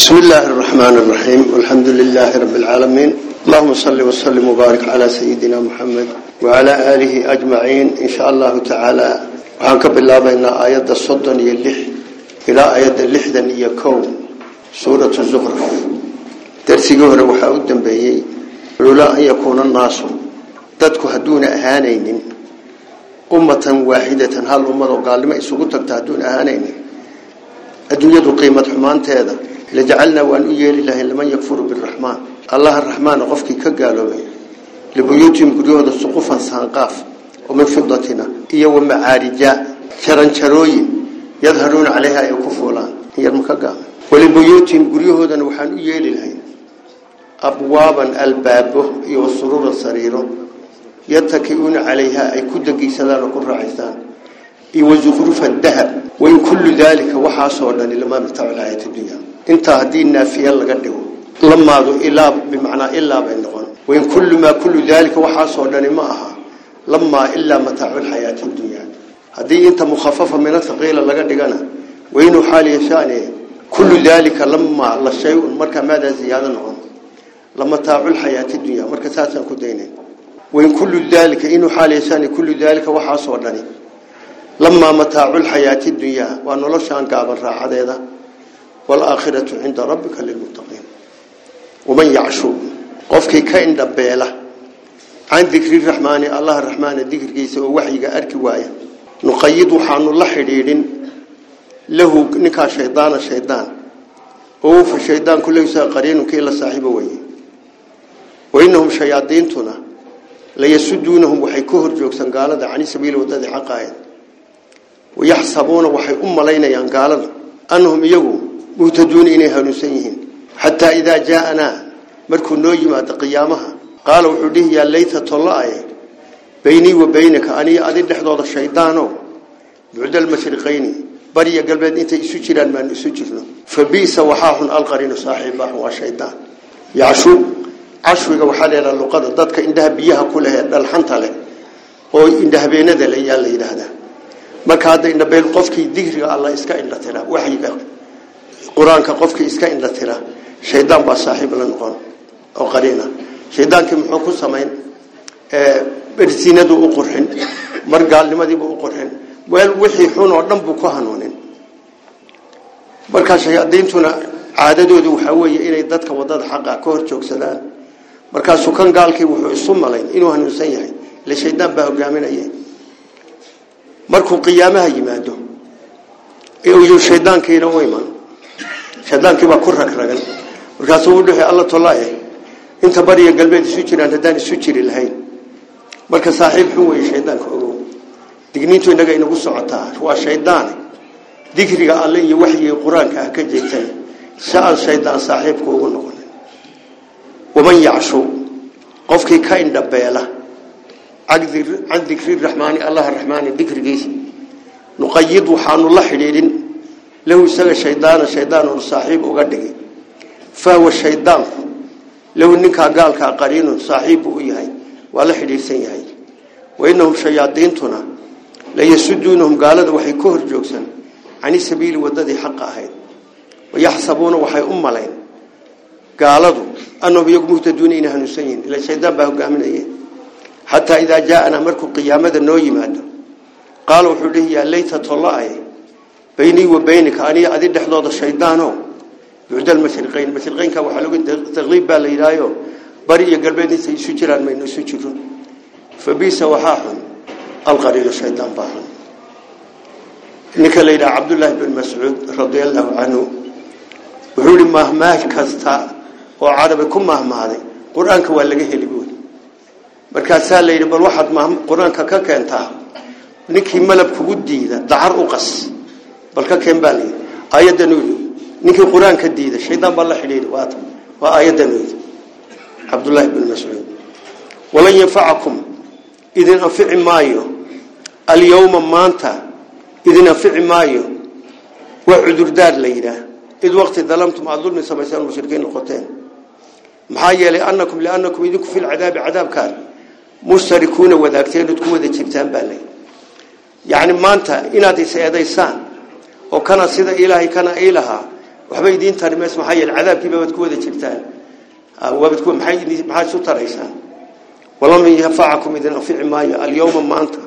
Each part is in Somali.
بسم الله الرحمن الرحيم والحمد لله رب العالمين اللهم صل وسلم وبارك على سيدنا محمد وعلى آله أجمعين إن شاء الله تعالى وحنكب الله بين آيات الصدن يلح إلى آيات اللحدا يكون سورة الزخرف درسي قهر وحاودا به لولا أن يكون الناس dadku haduuna ahaanaynin ummatan waaxidatan hal ummad oo gaalnimo isugu tagta haduuna ahaanaynin adduunyadu qiimad xumaanteeda lajacalnaa waan u yeeli lahay liman yakfuru biraxmaan allah araxmaan qofkii ka gaaloobay libuyuutihim guryahooda suqufan saanqaaf oo min fidatina iyo wa macaarija jaranjarooyin yadharuuna calayha ay ku fuulaan yarmaka gaama walibuyuutihim guryahoodana waxaan u yeeli lahay abwaaban albaabo iyo suruuran sariiro yatakiuuna calayha ay ku degeysadaan oo ku raaxaystaan iyo wazukrufan dahab intaa haddii naafiya laga dhigo lamaadu ilaa bimacnaa ilaa bay noqon. Wain kullu maa kullu daalika waxaasoo dhani ma aha lamaa ilaa mataacu lxayaati dunya. Haddii inta mukhafafa min athaqiila laga dhigana wainuu xaal yashaane kullu daalika lamaa la shay-un markaa maadaa ziyaado noqon. Lamataacu lxayaati dunya marka saasaan ku daynayn wain kullu daalika inuu xaal yashaane kullu daalika waxaasoo dhani. Lamaa mataacu lxayaati dunyaa waa noloshaan gaaban raaxadeeda waalaakhiratu cinda rabbika lilmuttaqiin waman yacshu qofkii ka indhabeela can dikri raxmaani allah raxmaana dikrigiisa oo waxyiga arki waaya nuqayid waxaanu la xidhiidhin lahu ninkaa shaydaana shaydaan oo ufa shaydaanku leysaa qariinunkii la saaxiibo weye wainahum shayaadiintuna layasuduunahum waxay ka hor joogsan gaalada cani sabiili wadadii xaqaayad wayaxsabuuna waxay u malaynayaan gaalada annahum iyagu muhtaduuna inay hanuunsan yihiin. Xataa idaa jaaanaa markuu noo yimaado qiyaamaha qaala wuxuu dhihi yaa layta tolla-aye beynii wa beynaka aniyo adi dhexdooda shaydaano bucdalmashriqayni bariya galbeed intay isu jiraan maanu isu jirno. Fa bisa waxaa xun alqarinu saaxiibaxun waa shaydaan. Yacshu cashwiga waxaa leedaha luqada dadka indhaha biyaha ku leh ee dhalxanta leh oo indhahabeenada qofkii dikriga alla iska indhatira waxyiga qur'aanka qofkii iska indhatira shaydaan baa saaxiib la noqon oo qariina. Shaydaankii muxuu ku samayn bersinadu u qurxin mar gaalnimadiibu u qurxin weel wixii xun oo dhan buu ku hanuunin. Markaa shayaadiintuna caadadoodu waxaa weeye inay dadka waddada xaqa ka hor joogsadaan. Markaasuu kan gaalkii wuxuu isu malayn inuu hanuunsan yahay ile shaydaan baa hogaaminaya markuu qiyaamaha yimaado iyuu shaydaankiina u iman shaydaankii baa ku ragragan markaasuu u dhixi alla tolaaye. Inta bariya galbeed isu jiraan haddaan isu jiri lahayn. Marka saaxiib xun weeye shaydaanka ogow. Digniintu innaga inagu socotaa. Waa shaydaane dikriga alle iyo waxyiga qur'aanka ah ka jeegtay si aan shaydaan saaxiibku ugu noqonin waman yacshu? Qofkii ka indhabeela. Can dikri raxmaani allah raxmaani dikrigiisa nuqayid waxaanu la xidhiidhin lahu isaga shaydaana shaydaanunu saaxiib uga dhigi fahwa shaydaanku lahu ninkaa gaalkaa qariinun saaxiib u yahay waa la xidhiidhsan yahay wainahum shayaadiintuna layasuduunahum gaalada waxay ka hor joogsan cani sabiili wadadii xaqa ahayd wayaxsabuuna waxay u malayn gaaladu annahum iyagu muhtaduuna inay hanuunsan yihiin ila shaydaan baa hogaaminaye xataa idaa jaaanaa markuu qiyaamada noo yimaado qaala wuxuu dhihi layta tolla-ay beynii wa beynika aniga adi dhexdooda shaydaano. Bucda almashriqayn mashriqaynka waxaa looga taqliib baa la yidhaayo bari iyo galbeed intay isu jiraan maynu isu jiro fa bisa waxaa xun alqariinu shaydaan baa xun. Ninka la yidhaha cabdullaahi bin mascuud radia allahu canhu wuxuu yihi mahmaah kasta oo carabi ku mahmaaday qur'aanka waa laga heli buuli markaasaa la yidhi bal bal ka keen baa layidhi aayaddan yidhi ninkii diida shaydaan baa la xidhiidhi waata waa aayaddan yidhi cabdullaahi mascuud walan yanfacakum idin anfici maayo. Alyawma maanta idin anfici maayo. Waa cudurdaar la yidhaah. Id waqti dalamtum aada dulmi samayseen mushrikiin maxaa yeelay anakum liannakum idinku fi lcadaabi cadaabkaan mustarikuuna wadaagteen ood wada jirtaan baa lay yacni maanta inaad is eedaysaan oo kana sida ilaahay kana ii lahaa waxba idiin tari maxaa yeele cadaabkiiba waad ku wada jirtaan. Waabad ku maxay maxaad isu taraysaan? Walam yanfacakum idin anfici maayo alyawma maanta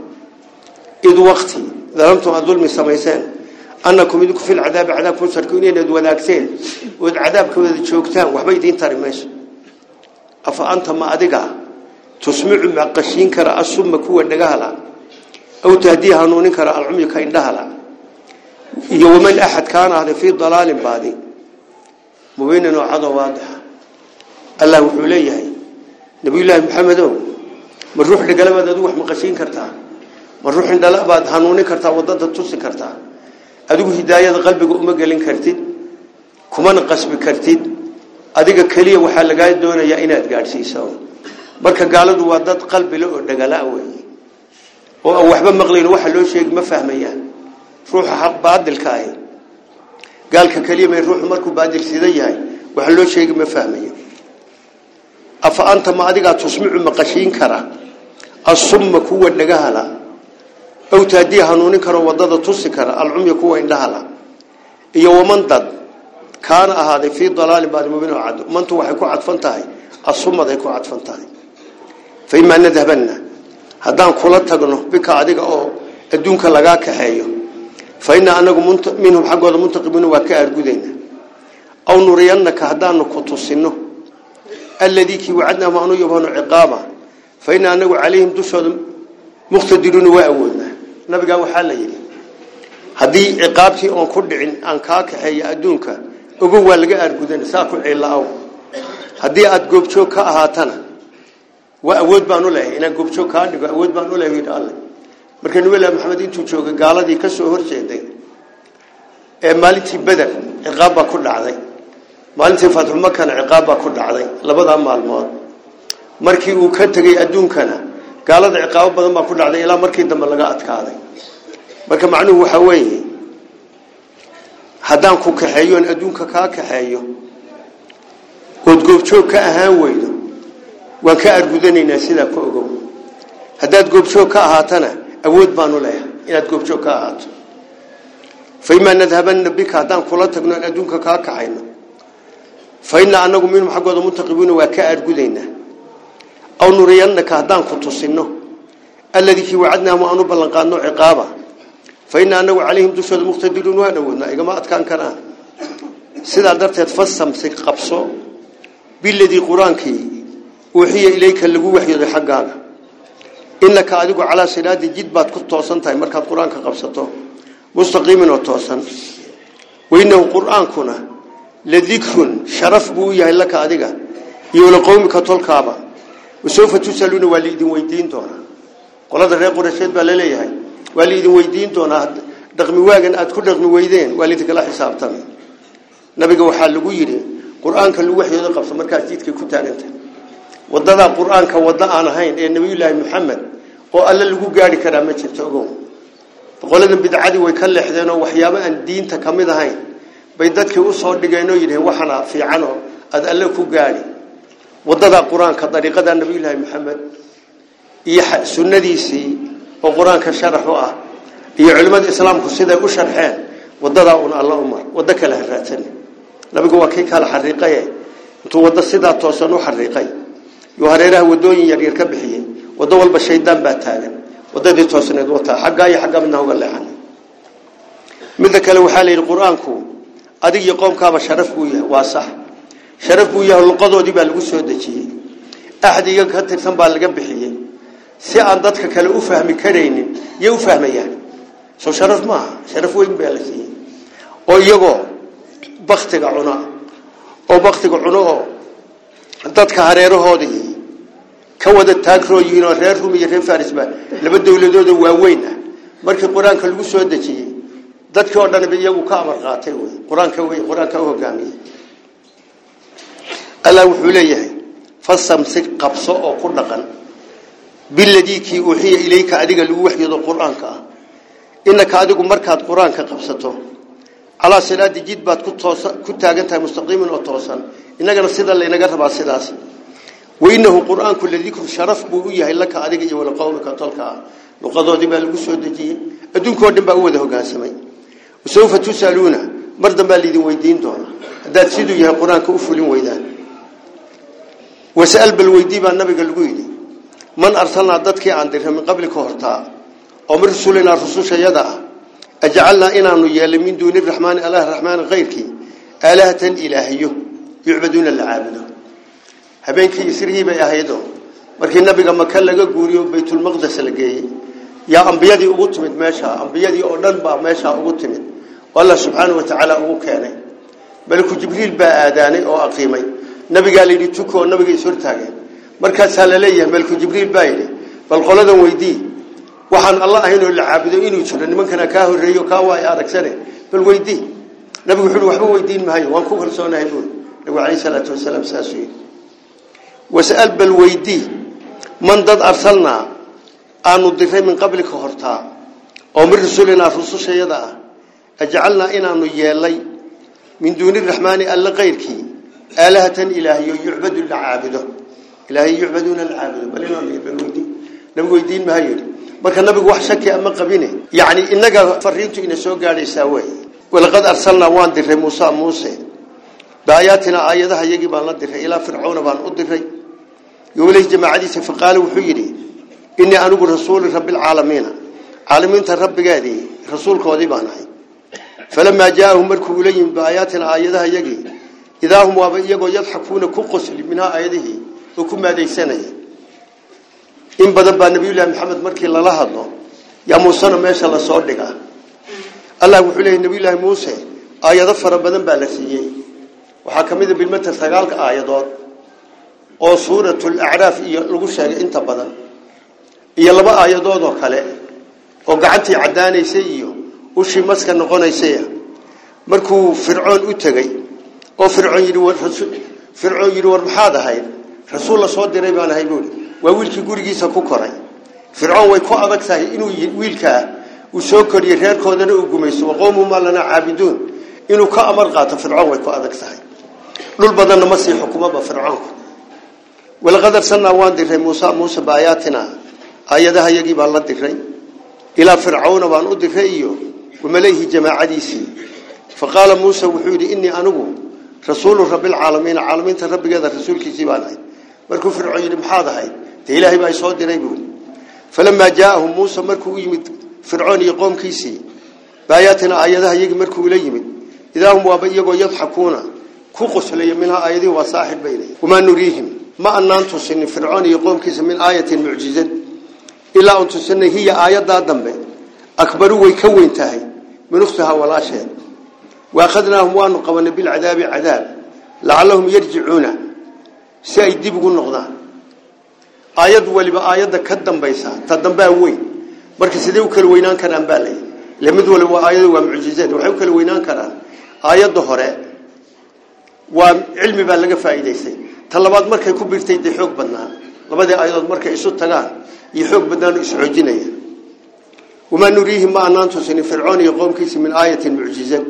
id waqti dalamtum aad dulmi samayseen annakum idinku fil cadaabi cadaabka musharkiin inaad wadaagteen ood cadaabka wada joogtaan waxba idiin tari afa anta ma adiga tusmicu ma qashiin kara asumma kuwa dhagahala aw tahdii hanuunin kara alcumyika indhahala iyo waman axad kaana ahday fii dalaalin baadi mubiinin oo cado waadixa allah wuxuu leeyahay nabiyullaahi maxamedow ma ruux dhagalabaad adigu wax maqashiin kartaa ma ruux indhala baad hanuunin kartaa waddada tusi kartaa adigu hidaayada qalbiga uma gelin kartid kumana qasbi kartid adiga keliya waxaa lagaa doonayaa inaad gaadhsiiso marka gaaladu waa dad qalbile oo dhagala wey oo aan waxba maqlayn waxa loo sheegi ma fahmayaan ruuxa baadilka ahi. Gaalka keliya may ruuxu markuu baadil sida yahay waxa loo sheegi ma fahmayo. Afa anta ma adigaa tusmicu maqashiin kara? Asumma kuwa dhagahala aw taadii hanuunin karo waddada tusi kara alcumya kuwa indhahala iyo waman dad kaana ahaaday fii dalaalin baad mubin oo cad. Mantu waxay ku cadfan tahay asumaday ku cadfan tahay. Fa imaa nadhabanna haddaan kula tagno bika adiga oo adduunka lagaa kaxeeyo fa innaa anagu minhum xaggooda muntaqimuuna waa ka aargudayna aw nuriyannaka haddaanu ku tusino alladii kii wacadnaahum aanu yabhanu ciqaaba fa innaa anagu calayhim dushooda muqtadiruuna waa awoodnaa nabigaa waxaa la yidhi haddii ciqaabtii oon ku dhicin aan kaa kaxeeyo adduunka ogow waa laga aargudana saa ku ciilla-aw haddii aada goobjoog ka ahaatana waa awood baan u lehay inaan goobjoog kaa dhigo awood baan u lehay marka nabilahi maxamed intuu joogay gaaladii ka soo horjeeday ee maalintii beder ciqaab baa ku dhacday. Maalintii fatxumakana ciqaab baa ku dhacday labadaa maalmood. Markii uu ka tegey adduunkana gaalada ciqaabo badan baa ku dhacday ilaa markii dambe laga adkaaday. Marka macnuhu waxaa weeye haddaan ku kaxeeyo adduunka kaa kaxeeyo ood goobjoog ka ahaan weydo waan ka argudanaynaa sidaa ka ogow. Haddaad goobjoog ka ahaatana awood baanu leeyahay inaad goobjoog ka ahaato. Fa imaa nadhabanna bika haddaan kula tagno aan adduunka kaa kaxayno fa innaa anagu minhum xaggooda muntaqibuuna waa ka argudaynaa aw nuriyannaka haddaan ku tusino alladii kii wacadnaahum aanu ballanqaadno ciqaaba. Fa innaa anagu calayhim dushooda muqtadiruun waan awoodnaa igama adkaan karaan. Sidaa darteed fasamsik qabso. Biladii qur'aankii uuxiya ilayka lagu waxyooday xaggaaga innaka adigu calaa siraadi jid baad ku toosan tahay markaad qur'aanka qabsato mustaqiimin oo toosan. Wainahu qur'aankuna sharaf buu u yahay laka adiga iyo laqowmika tolkaaba. Wasawfa tusaluuna waa liidin weydiin qolada reer qurasheed baa la leeyahay waa liidin weydiin doonaa. Dhaqmi waagan aad ku dhaqmi weydeen waa liidinkala xisaabtami nabiga waxaa lagu yidhi qur'aanka lagu waxyooda qabso markaad jidkay ku taaganta wadadaa qur'aanka aan ahayn ee nabiyullaahi maxamed oo alle lagu gaari karaa ma jirto ogow. Boqoladan bidcadii way ka leexdeen oo waxyaabo aan diinta ka ahayn bay dadkii u soo dhigeen oo yidhaheen waxana fiicanoo aada alle ku gaadhi wadadaa qur'aanka dariiqadaa nabiyullaahi maxamed iyo sunnadiisii oo qur'aanka sharax u ah iyo culimmada islaamku siday u sharxeen wadadaa un alla umar waddo kale ha nabigu waa kii kala xariiqaye intuu waddo sidaa toosan u xariiqay yuu hareeraha wadooyin yaryar ka bixiyey waddo walba shaydaan baa taagan. Wadadii toosneed wataa xaggaa iyo xaggaa midna uga leexan. Midda kale waxaa la yidhi qur'aanku adig iyo qoomkaaba sharaf buu yahay waa sax. Sharaf buu yahay luqadoodii baa lagu soo dejiyey. Axad iyaga ka tirsan baa laga bixiyey. Si aan dadka kale u fahmi karaynin yay u fahmayaan. Soo sharaf maaha sharaf weyn baa la siiyey. Oo iyagoo baktiga cuna oo baktiga cuno oo dadka hareerahoodii ka wada taagroo yihiin oo reer rum iyo reer farisba laba dowladooda waaweyn ah. Markii qur'aanka lagu soo dejiyey dadkii oo dhanba iyagu ka amar qaatay wey qur'aanka wey qur'aanka u wuxuu leeyahay fasamsik qabso oo ku dhaqan biladii kii ilayka adiga lagu waxyoodo qur'aanka ah. Adigu markaad qur'aanka qabsato calaa siraadi jid baad ku toosa ku taagan tahay mustaqiimin oo toosan. Innagana sida laynaga rabaa sidaas wainahu qur'aanku ladikru sharaf buu u yahay laka adiga iyo walaqowmika tolka. Ah luqadoodii baa lagu soo dejiyey. Adduunkao dhan baa u wada hogaansamay. Wasawfa tusaluuna? Mar dambaa laidin weydiin doonaa haddaad siduu yahay qur'aanka u fulin weydaan. Wasal bal weydii baa nabiga lagu yidhi man arsalnaa dadkii aan dirray min qabli ka hortaa oo min rusulinaa rusushayada ah ajcalnaa inaanu yeelay min duuni raxmaani allah raxmaani kayrkii aalahatan ilaahiyo yucbaduuna la caabudo habeenkii isrihii bay ahaydoo markii nabiga maka laga guuriyo baytulmaqdes la geeyey yaa ambiyadii ugu timid meesha ambiyadii oo dhan baa meeshaa ugu timid. Oo subxaana wa tacaala ugu keenay. Maliku jibriil baa aadaanay oo aqiimay. Nabigaa layidhi tuko oo nabiga is hortaageen markaasaa la leeyahay maliku jibriil baa yidhi bal qoladan weydii waxaan alla ahayn oo la caabudo inuu jiro nimankana kaa horreeyo kaa waa aragsane bal weydii. Nabigu wuxuu waxba weydiin maayo waan ku kalsoonahay buuri nabigu calayhi salaatu wasalaam saasuu was'al bal weydii man dad arsalnaa aanu diray min qabli ka hortaa oo min rusulinaa rusushayada ah ajcalnaa inaanu yeelay min duuni raxmaani alla kayrkii aalahatan ilaahiyo yucbadu la caabudo ilaahiy yucbaduuna la caabudo bal inaanu bal weydii nabigu weydiin maayo yidhi marka nabigu wax shaki ama qabine yani inaga fariintu ina soo gaadhaysaa wey walaqad arsalnaa waan diray muusa muuse baayaatina aayadaha iyagii baan la diray yowlih jamaacadiisa faqaale wuxuu yidhi inii anigu rasuulu rabbilcaalamiina caalamiinta rabbigeedii rasuulkoodii baan ahay falamaa jaaahum markuu ula yimid baayaatina aayadaha iyagii idaa hum waaba iyagoo yadxakuuna ku qosli minhaa aayadihii oo ku maadaysanaya in badan baa nabiyullaahi maxamed markii lala hadlo yaa muusena meesha la soo dhigaa allah wuxuu leeyay nabiyullaahi muuse aayado fara badan baa la siiyey waxaa ka mid a bilmater sagaalka aayadood oo suuratul acraaf iyo lagu sheegay inta badan iyo laba aayadood oo kale oo gacantii caddaanaysay iyo ushii maska noqonaysay. Markuu fircoon u tegey oo fircoon yidhi fircoon yidhi war maxaad ahayd? Rasuul la soo diray baan ahay buuri waa wiilkii gurigiisa ku koray. Fircoon way ku adag tahay inuu wiilkaa uu soo koriyey reerkoodana uu gumaysto. Waqowmu maa lanaa caabiduun. Inuu ka amar qaato fircoon way ku adag tahay. Dhul badanna ma sii xukumaba fircoonku walaqad arsalnaa waan diray muusa muuse baayaatina aayadaha yagii baan la diray ilaa fircawna baan u diray iyo wamalayhi jamaacadiisii faqaala muuse wuxuu yidhi inii anigu rasuulu rabbilcaalamiina caalamiinta rabbigeeda rasuulkiisii baan ahay markuu fircoon yidhi maxaad ilaahay baa soo diray buuri falamaa jaaahum muuse markuu u yimid fircoon iyo qoomkiisii baayaatina aayadaha markuu ula yimid idaa hum waaba iyagoo yadxakuuna ku qoslaya minhaa aayadihi waa saaxib bay leeyihiin wamaa nuriihim ma anaan tusinin fircoon iyo qoomkiisa min aayatin mucjizad. Ilaa un tusinay hiya aayaddaa dambe akbaru way ka weyn tahay min ukhtihaa walaasheed waakhadnaahum waanu qabanay bilcadaabi cadaab lacallahum yarjicuuna si ay dib ugu noqdaan. Aayad waliba aayadda ka dambaysa ta dambea weyn. Marka sidee u kala weynaan karaan baa lay ile mid waliba waa waa mucjizad waxay u kala weynaan karaan. Aayadda hore waa cilmi baa laga faa'iidaystay ta labaad markay ku biirtay dee xoog badnaan labadii aayadood markay isu tagaan iyo xoog badnaan is xoojinaya wamaa nuriihim ma anaan tusinin fircoon iyo qoomkiisa min aayatin mucjizad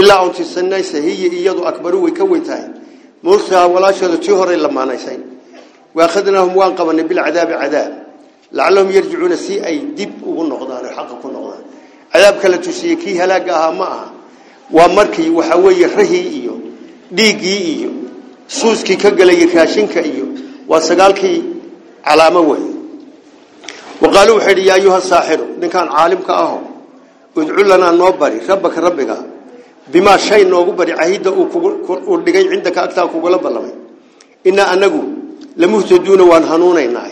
ilaa un tisanaysa hiya iyadu akbaru way ka weyn tahay muurtaa walaashooda tii horey lamaanaysay waakhadnaahum waan qabanay bilcadaabi cadaab. Lacallahum yarjicuuna si ay dib ugu noqdaan oo xaqa ku noqdaan. Cadaabka la tusiyey kii ma aha. Waa markii waxaa weeye rahii iyo dhiiggii iyo suuskii ka gelayay raashinka iyo waa sagaalkii calaamo wey idhi yaa ayuha saaxiru ninkaan caalimka aho udcu lanaa noo bari rabbaka rabbiga bimaa shay noogu bari cahidda uu dhigay cindaka agtaa kugula ballamay. Inaa anagu lamuhtaduuna waan hanuunaynaa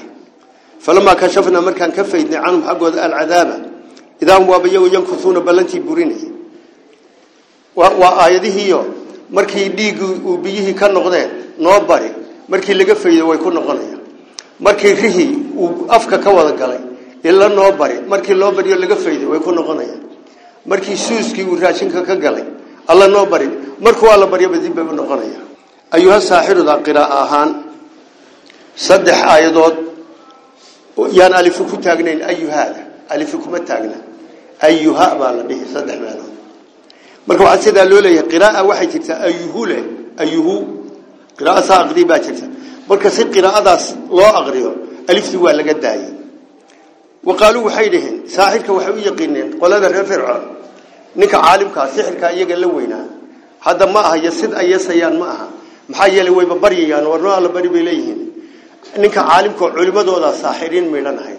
falamaa kashafnaa markaan ka faydnay canhum xaggooda alcadaaba idaahum waaba iyagoo yankusuuna ballantii burinaya waa aayadihiiyo markii dhiiggii uu biyihii ka noqdeen noo bari. Markii laga faydo way ku noqonayaan. Markii rihii uu afka ka wada galay ila noo bari. Markii loo bariyo laga fayday way ku noqonayaan. Markii suuskii uu raashinka ka galay alla noo bari. Markuu alla baryaba dib bay u noqonayaan. Ayuha saaxiruda qiraa'o ahaan saddex aayadood yaan alifu ku taagnayn ayuhaada. Alifu kuma taagna. Ayuha baa la dhihi saddex meelood marka waxaa sidaa loo leeyahay qiraaa waxay jirtaa ayuhu leh ayuhu qiraaa saa aqri baa jirta. Marka si qiraa'adaas loo aqriyo alifti waa laga daayay. Waqaaluu waxay dhaheen saaxirka waxay u yaqiineen qolada reer fircoon ninka caalimkaa sixirkaa iyaga la weynaa hadda ma aha yasid ay ma aha. Maxaa yeelay wayba baryayaan warno alla bari bay ninka caalimka oo culimadooda saaxiriin miidhanahay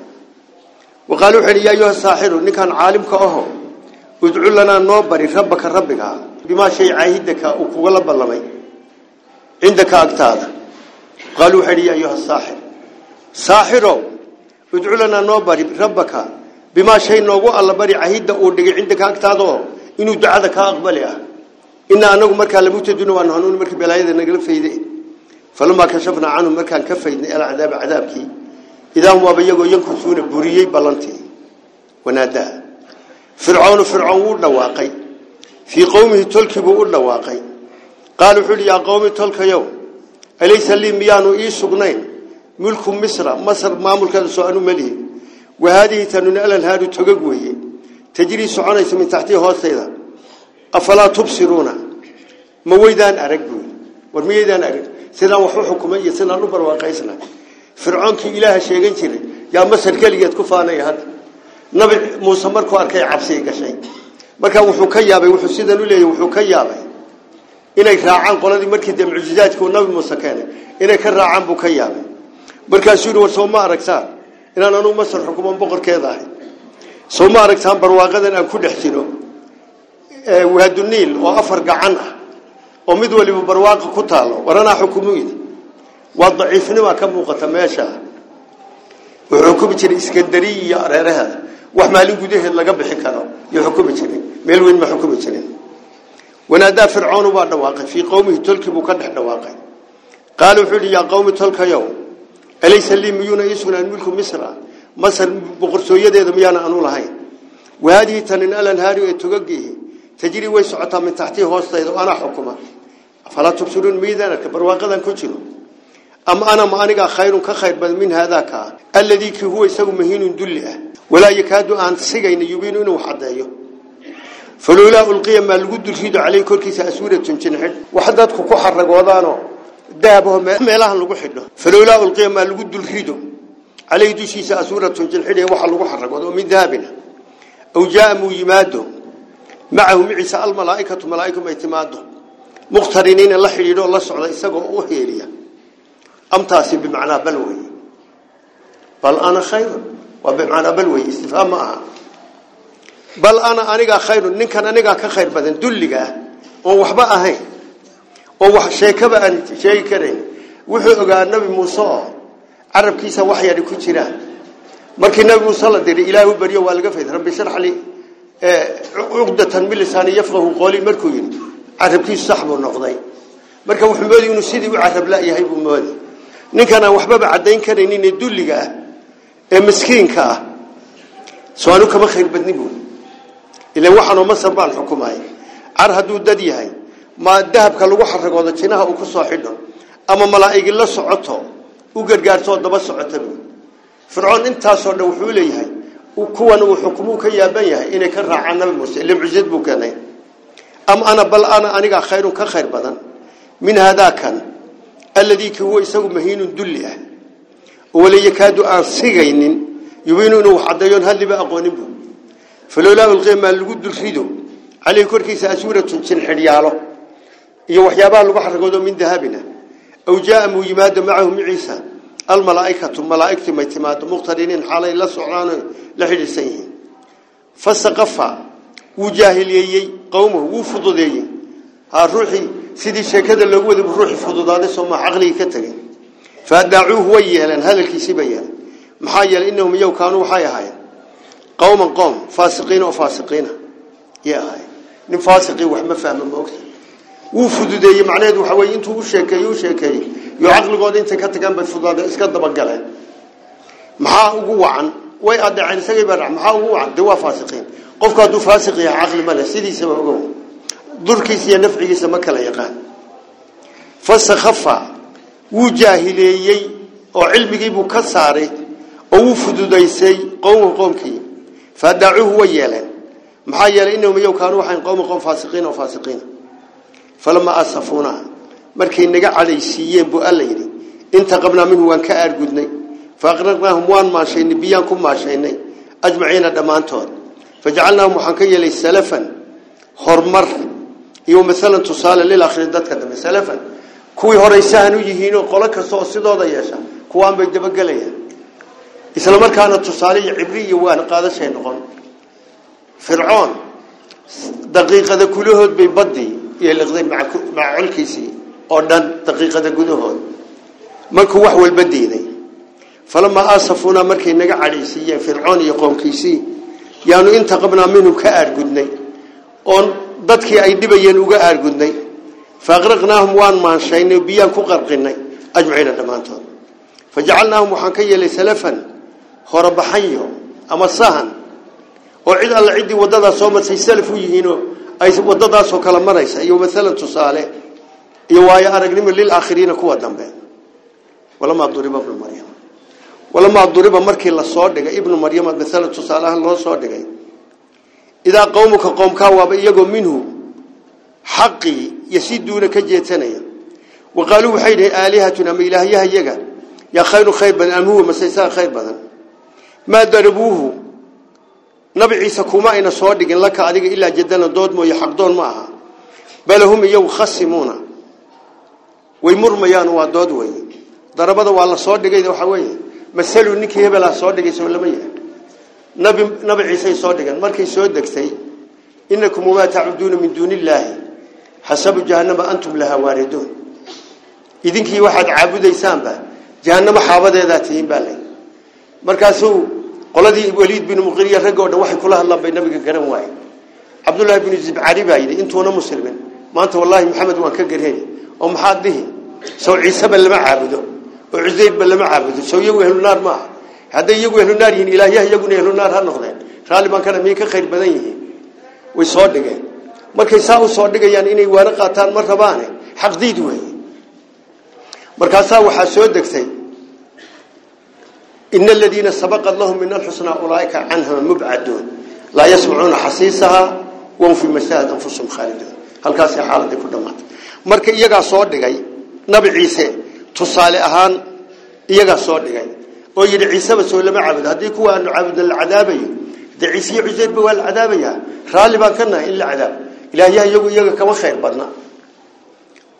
waqaalu wuxuu yidhi yaa ayuha saaxiru ninkan caalimka aho udcu lanaa noo bari rabbaka rabbiga bimaa shay caahidaka uu kugala ballamay cindaka agtaada. Qaalu wuxuu yidhi yaa ayuha saaxir saaxirow udcu lanaa noo bari rabbaka bimaa shay noogu alla bari caahidda uu dhigay cindaka agtaada oo inuu ducada kaa aqbali ah. Inaa anagu markaa lamutaduna waan hanuun markii balaayada nagala fayde falamaa kashafnaa canhum markaan ka faydnay alcadaaba cadaabkii. Idaa hum waaba iyagoo yankusuuna buriyey fircoonu fircoon wuu dhawaaqay. Fii qowmihi tolkii buu u dhawaaqay. Qaal wuxuu uhi yaa qowmi tolkayow alaysa lii miyaanu ii sugnayn? Mulku misra masr maamulkeeda soo anu melihi wa haadihi tanuna alanhaadu togag weeye. Tajrii soconaysa min taxtii hoostayda. Afalaa tubsiruuna? Ma weydaan arag buy war miyaydaan arag? Sidaan wax u xukumay iyo sidaan u barwaaqaysna. Fircoonkii ilaaha jiray yaa masar nabi muuse markuu arkay cabsi gashay. Markaa wuxuu ka yaabay wuxuu sidan u leeyahay wuxuu ka yaabay inay raacaan qoladii markii dee mucjizaadkii uu nabi muuse keenay inay ka raacaan buu ka yaabay. Markaasuu yidhi war soo ma aragtaan inaan anugu masar xukuman boqorkeeda ahay. Soo ma aragtaan barwaaqadan aan ku dhex jiro. Waaduniil oo afar gacan ah oo mid waliba barwaaqa ku taalo waranaa xukumuydi waa daciifnima ka muuqata meesha. Wuxuu xukumi jiray iskandariya iyo wax maalin gudaheed laga bixi karo iyo xukumi jiray meel weyn ma xukumi jirin. Wanaadaa fircoonu baa dhawaaqay. Fii qowmihi tolkii buu ka dhex dhawaaqay. Qaala wuxuu yidhi yaa qowmi tolkayow alaysa lii miyuuna ii milku misra? Masar boqortooyadeeda miyaana anu lahayn? Wahaadihi tanin alanhaari ee togagiihi tajrii way socotaa min taxtii hoostayda anaa xukuma. Falaa tubsiruun miidaanarka barwaaqadan ku jiro. Ama ana ma khayrun ka khayr badan min haadaa ka ah alladii kii huwa isagu mahiinun dulli ah walaa yakaadu aan sigayna yubiinu inuu xadeeyo falowlaa ulqiya maa lagu dulrido caleyh korkiisa aswiratun jinxidh wax dadku ku xaragoodaanoo daabaho meelahan lagu xidho. Falowlaa ulqiya maa lagu dulrido caleyh dushiisa aswiratun jinxidh waxa lagu xaragoodo oo min dahabina. Aw jaa muu yimaado. Macahu miciisa almalaaikatu malaa'ikum ay timaado muqtariniina la xidhiidho la socda isagoo u heeliya amtaasi bimacnaa bal wey bal waa bimacnaa bal wey istifhaam ma aha. Bal ana anigaa khayrun ninkan anigaa ka khayr badan dulliga ah oon waxba ahayn oo wax sheekaba aan sheegi karayn wuxuu ogaa nabi muuse oo carabkiisa wax yadhi ku jiraan markii nabi muuse la diray ilaahu baryo waa laga fayd rabbi sharx li cuqdatan min lisaani yafqahu qawli markuu yidhi carabkiisu sax buu noqday. Marka wuxuu moodi inuu ee miskiinka ah. Soo anu kama khayr badni buu ilaan waxaanoo masar baan xukumay. Car hadduu dad yahay ma dahabka lagu xaragoodo jinaha uu ku soo xidho ama malaa'igi la socoto u gargaarto daba socota buu. Fircoon intaasoo dhan wuxuu leeyahay kuwan uu xukumuu ka yaaban yahay inay ka raacaan nabi muuse ila mucjizad buu am ana bal ana aniga khayrun ka khayr badan. Min hadakan alladii ki huwa isagu mahiinun dulli ah wala yakaadu aan sigaynin yubiinu inuu caddeeyoon halliba aqoonin buu. Falowlaa ulqiya maa lagu dulrido caleyhi korkiisa aswiratun jin xidhyaalo iyo waxyaabaha lagu xaragoodo min dahabina. Aw jaa muu yimaado macahu miciisa almalaaikatu malaaigtii may timaado muqtariniin xaalay la socdaan la xidhiidsan yihiin. Fasaqafa wuu jaahiliyeeyey qowmuhu wuu fududeeyey. Ha ruuxii sidii sheekada loogu wada ruuxii fududaaday sooma caqligii ka tegay waxay ahaayeen qowman qoom faasiqiina oo faasiqiina yay ahaayeen nin faasiqii wax ma fahma ma ogta wuu fududeeyey macnaheedu waxa weeye intuu u sheekeeyey u sheekeeyey iyo caqligooda intay ka tagaan bay fududaadeen iska dabagaleen maxaa ugu wacan way adeeceen isagay baa maxaa ugu wacan dee waa faasiqiin qofku hadduu faasiq yahay caqli ma leh sidiisaba ogow durkiisa iyo nafcigiisa ma kala yaqaan fasakhafa wuu jaahileeyey oo cilmigiibuu ka saaray oo wuu fududaysay qowmuhu qoomkii faadaacuuhu way yeeleen. Maxaa yeelay innahum iyow kaanuu waxayn qowma qowm faasiqiina oo faasiqiina falamaa asafuuna markay naga cadhaysiiyeen buu alla yidhi intaqabnaa minhu waan ka aargudnay. Faaqraqnaahum waan maashaynay biyaan ku maashaynay ajmaciina dhammaantood. Fajacalnaahum waxaan ka yeelay salafan horumar iyo maalan tusaale lilakhri dadka dambe salafan kuwii horeysahan u yihiinoo qolo kasta oo sidooda yeesha kuwaan bay dabagelayaan. Isla markaana tusaale iyo cibri iyo waan qaadashay noqon. Fircoon daqiiqada kulahood bay badii iyo liqday maca oo dhan daqiiqada gudahood. Markuu wax walba diiday falamaa aasafuna markay naga cadhaysiiyeen fircoon iyo qoomkiisii yaanu intaqabnaa minhum ka aargudnay. Oon dadkii ay dhibayeen uga aargudnay faaqraqnaahum waan maanshaynay biyaan ku qarqinay ajmaciina dhammaantood fajacalnaahum waxaan ka yeelay salafan horebaxanyo ama sahan oo cid alla ciddii wadadaas soo marsay salaf u yihiinoo ay wadadaasoo kala maraysa iyo maalan tusaale iyo waayo aragnimo lilaakhiriina kuwa dambe walamaa duriba ibnu maryam walamaa duriba markii la soo dhigay ibnu maryama maalan tusaaleahaan loo soo dhigay idaa qowmuka qoomkaa waaba iyagoo yasiduuna ka jeetanaya wa qaaluu waxay dhahay aalihatun ama ilaahyaha yaga yaa khayru khayr badan am huwa masaysaga khayr badan. Maa darabuuhu nabi ciise kuma ayna soo dhigin laka adiga ilaa jadana dood mooye xaqdoon ma aha. Bal hum iyagu khasimuuna way murmayaan waa dood wey darabada waa la soo dhigay waxa weeye. Masalu ninkii hebelaa soo dhigay soo lama yahay nabi nabi ciise soo dhigan markay soo hasabu jahannama antum laha waridun idinkii waxaad caabudaysaanba jahannama xaabadeeda tihiin baa lay markaasuu qoladii waliid bin muqriya ragoo dhan waxay kula hadlaan bay nabiga garan waayay cabdullaahi bin zibcari baa yidhi intuuna muslimin maanta wallaahi maxamed waan ka garheni oo maxaad dhihi sow ciiseba lama caabudo oo cusaydba lama caabudo sow iyagu ehlunaar maaha hadday iyagu ehlunaar yihiin ilaahyaha iyaguna ehlunaar ha noqdeen raalli baan kana miyay ka khayr badan yihiin way soo dhigeen markay saa u soo dhigayaan inay waana qaataan ma rabaane. Xaqdiid weeye. Markaasaa waxaa soo degtay ina aladiina sabaqad lahum min alxusnaa ulaaika canha mubcaduun. Laa yasmacuuna xasiisahaa wahum fii mashaahid anfusum khaaliduun. Halkaasay xaaladii ku dhammaatay. Marka iyagaa soo dhigay nabi ciise tusaale ahaan iyagaa soo dhigay oo yidhi ciiseba soo lama caabudo haddii kuwa aanu caabudna la cadaabayo dee ciise iyo ba waa la cadaabayaa? Raalli baan ka يقو إيقا كما خير بدنا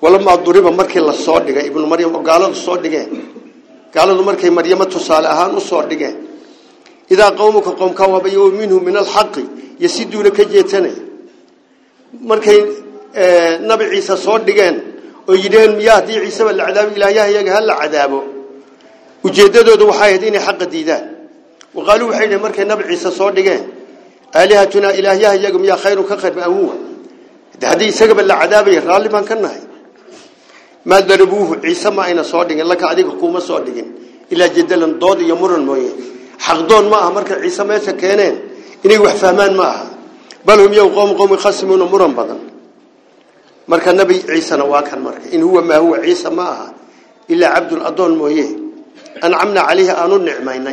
ولما ضرب مركا للصور دقاي ابن مريم وقالوا الصور دقاي gaaladu markay maryamo tusaale ahaan u soo dhigeen idaa qowmuka qoomka wabayo minhu min alxaqi yasiduuna ka jeetanay markay nabi ciise soo dhigeen oo yidheen miyaa haddii ciiseba la cadaabo ilaahyaha iyaga ha la cadaabo ujeeddadoodu waxay ahayd inay xaqa diidaan waqaaluu waxay dhaheen markay nabi ciise soo dhigeen aalihatunaa ilaahyaha iyaga miyaa khayrun ka khayr amuwa haddii isagaba la cadaabaya raalli baan ka nahay ما ضربوه عيسى ما أين صادق لك أديك قوم صادق إلا جدلا ضاد يمر المويه حق دون ما أمرك عيسى ما يسكينين إني وحفهمان معها بل هم يوم قوم قوم يخصمون مرن بدن مرك النبي عيسى نواك المرك إن هو ما هو عيسى معها إلا عبد الأضون مويه أنعمنا عليه أن النعمين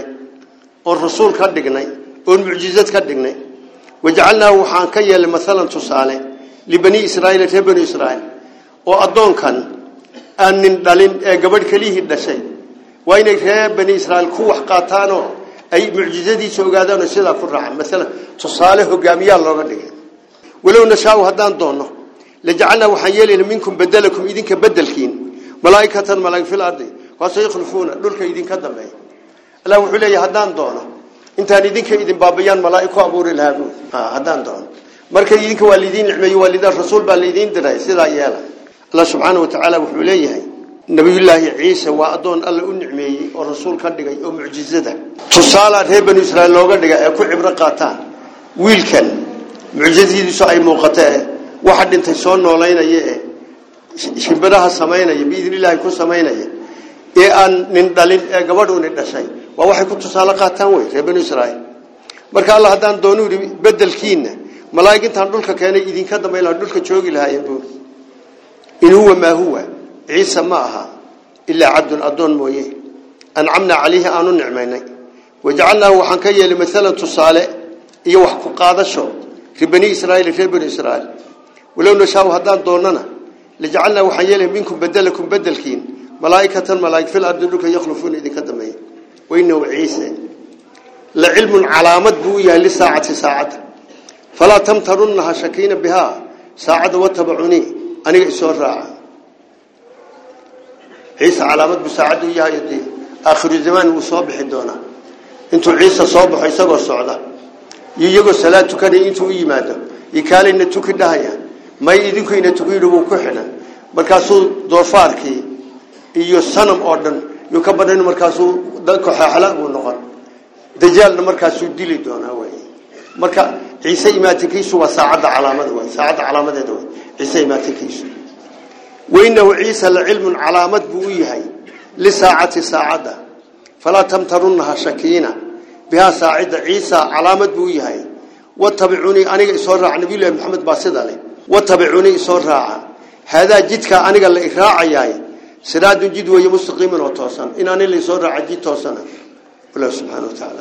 والرسول كدقني والمعجزات كدقني وجعلناه وحان كيا مثلا تصالح لبني إسرائيل تبني إسرائيل وأضون كان aan nin dhalin ee gabadh kalihii dhashay waa inay reer bani israa'iil ku wax qaataan oo ay mucjizadiisa ogaadaan oo sidaa ku raacaan mesela tusaale hogaamiyaa looga dhigay walow nashaau haddaan doonno lajacalnaa waxaan yeelaynaa minkum bedelakum idinka bedelkiin malaa'ikatan malaa'ig fil ardi waasoo yakhlufuuna dhulka idinka dambeeya allah wuxuu leeyahay haddaan doono intaan idinka idin baabayaan malaa'ig ku abuuri lahaa buu haddaan doono marka idinka waa lidiin nicmeeye waa rasuul baa lidiin diray sidaa yeela allah subxaana watacaala wuxuu leeyahay nabiyullaahi ciise waa adoon alle u nicmeeyey oo rasuul ka dhigay oo mucjizada. Tusaalaa reer banu israiil looga dhiga ee ku cibro qaataan wiilkan mucjizadiisu ay muuqatee waxa dhintay soo noolaynaya ee shimbiraha samaynaya ku samaynaya ee aan nin dhalin ee gabadhuuni dhashay. Waa waxay ku tusaalo qaataan wey reer banu israiil marka alla haddaan doonu yidhi bedelkiina malaa'ikatan dhulka keenay idin ka dambeeyay dhulka joogi lahaayeen buu إن هو ما هو عيسى معها إلا عبد أدون مويه أنعمنا عليه آنو نعميني وجعلناه وحنكيه لمثلا تصالح يوحك قادة شو في بني إسرائيل في بني إسرائيل ولو نشاو هدان دوننا لجعلنا وحنيه منكم بدلكم بدلكين ملائكة الملائكة في الأرض لك يخلفون إذن كدمين وإنه عيسى لعلم علامة بويا لساعة ساعة فلا تمترنها شكين بها saacadda watabacunii aniga isoo raaca ciise calaamad buu saacaddu yahay dee aakhiru zamaan wuu soo bixi doonaa intuu ciise soo baxo isagoo socda iyo iyagoo salaad tukanaya intuu u yimaado iyo kaalayna tuki dhahaya may idinku ina tuki yidhi wuu ku xidhan markaasuu doofaarkii iyo sanam oo dhan yuu ka dajaalna markaasuu dili marka ciise imaatinkiisu waa saacadda calaamada wey saacadda calaamadeeda wey ciise imaatinkiisu وإنه عيسى لعلم علامات بويهي لساعة ساعدة فلا تمترنها شكينا بها ساعدة عيسى علامات بويهي واتبعوني أنا إسرع نبي الله محمد باسد عليه واتبعوني إسرع هذا جدك أنا قال إكراع ياي سراد جد ويمستقيم وتوصل إن أنا اللي إسرع جد توصل الله سبحانه وتعالى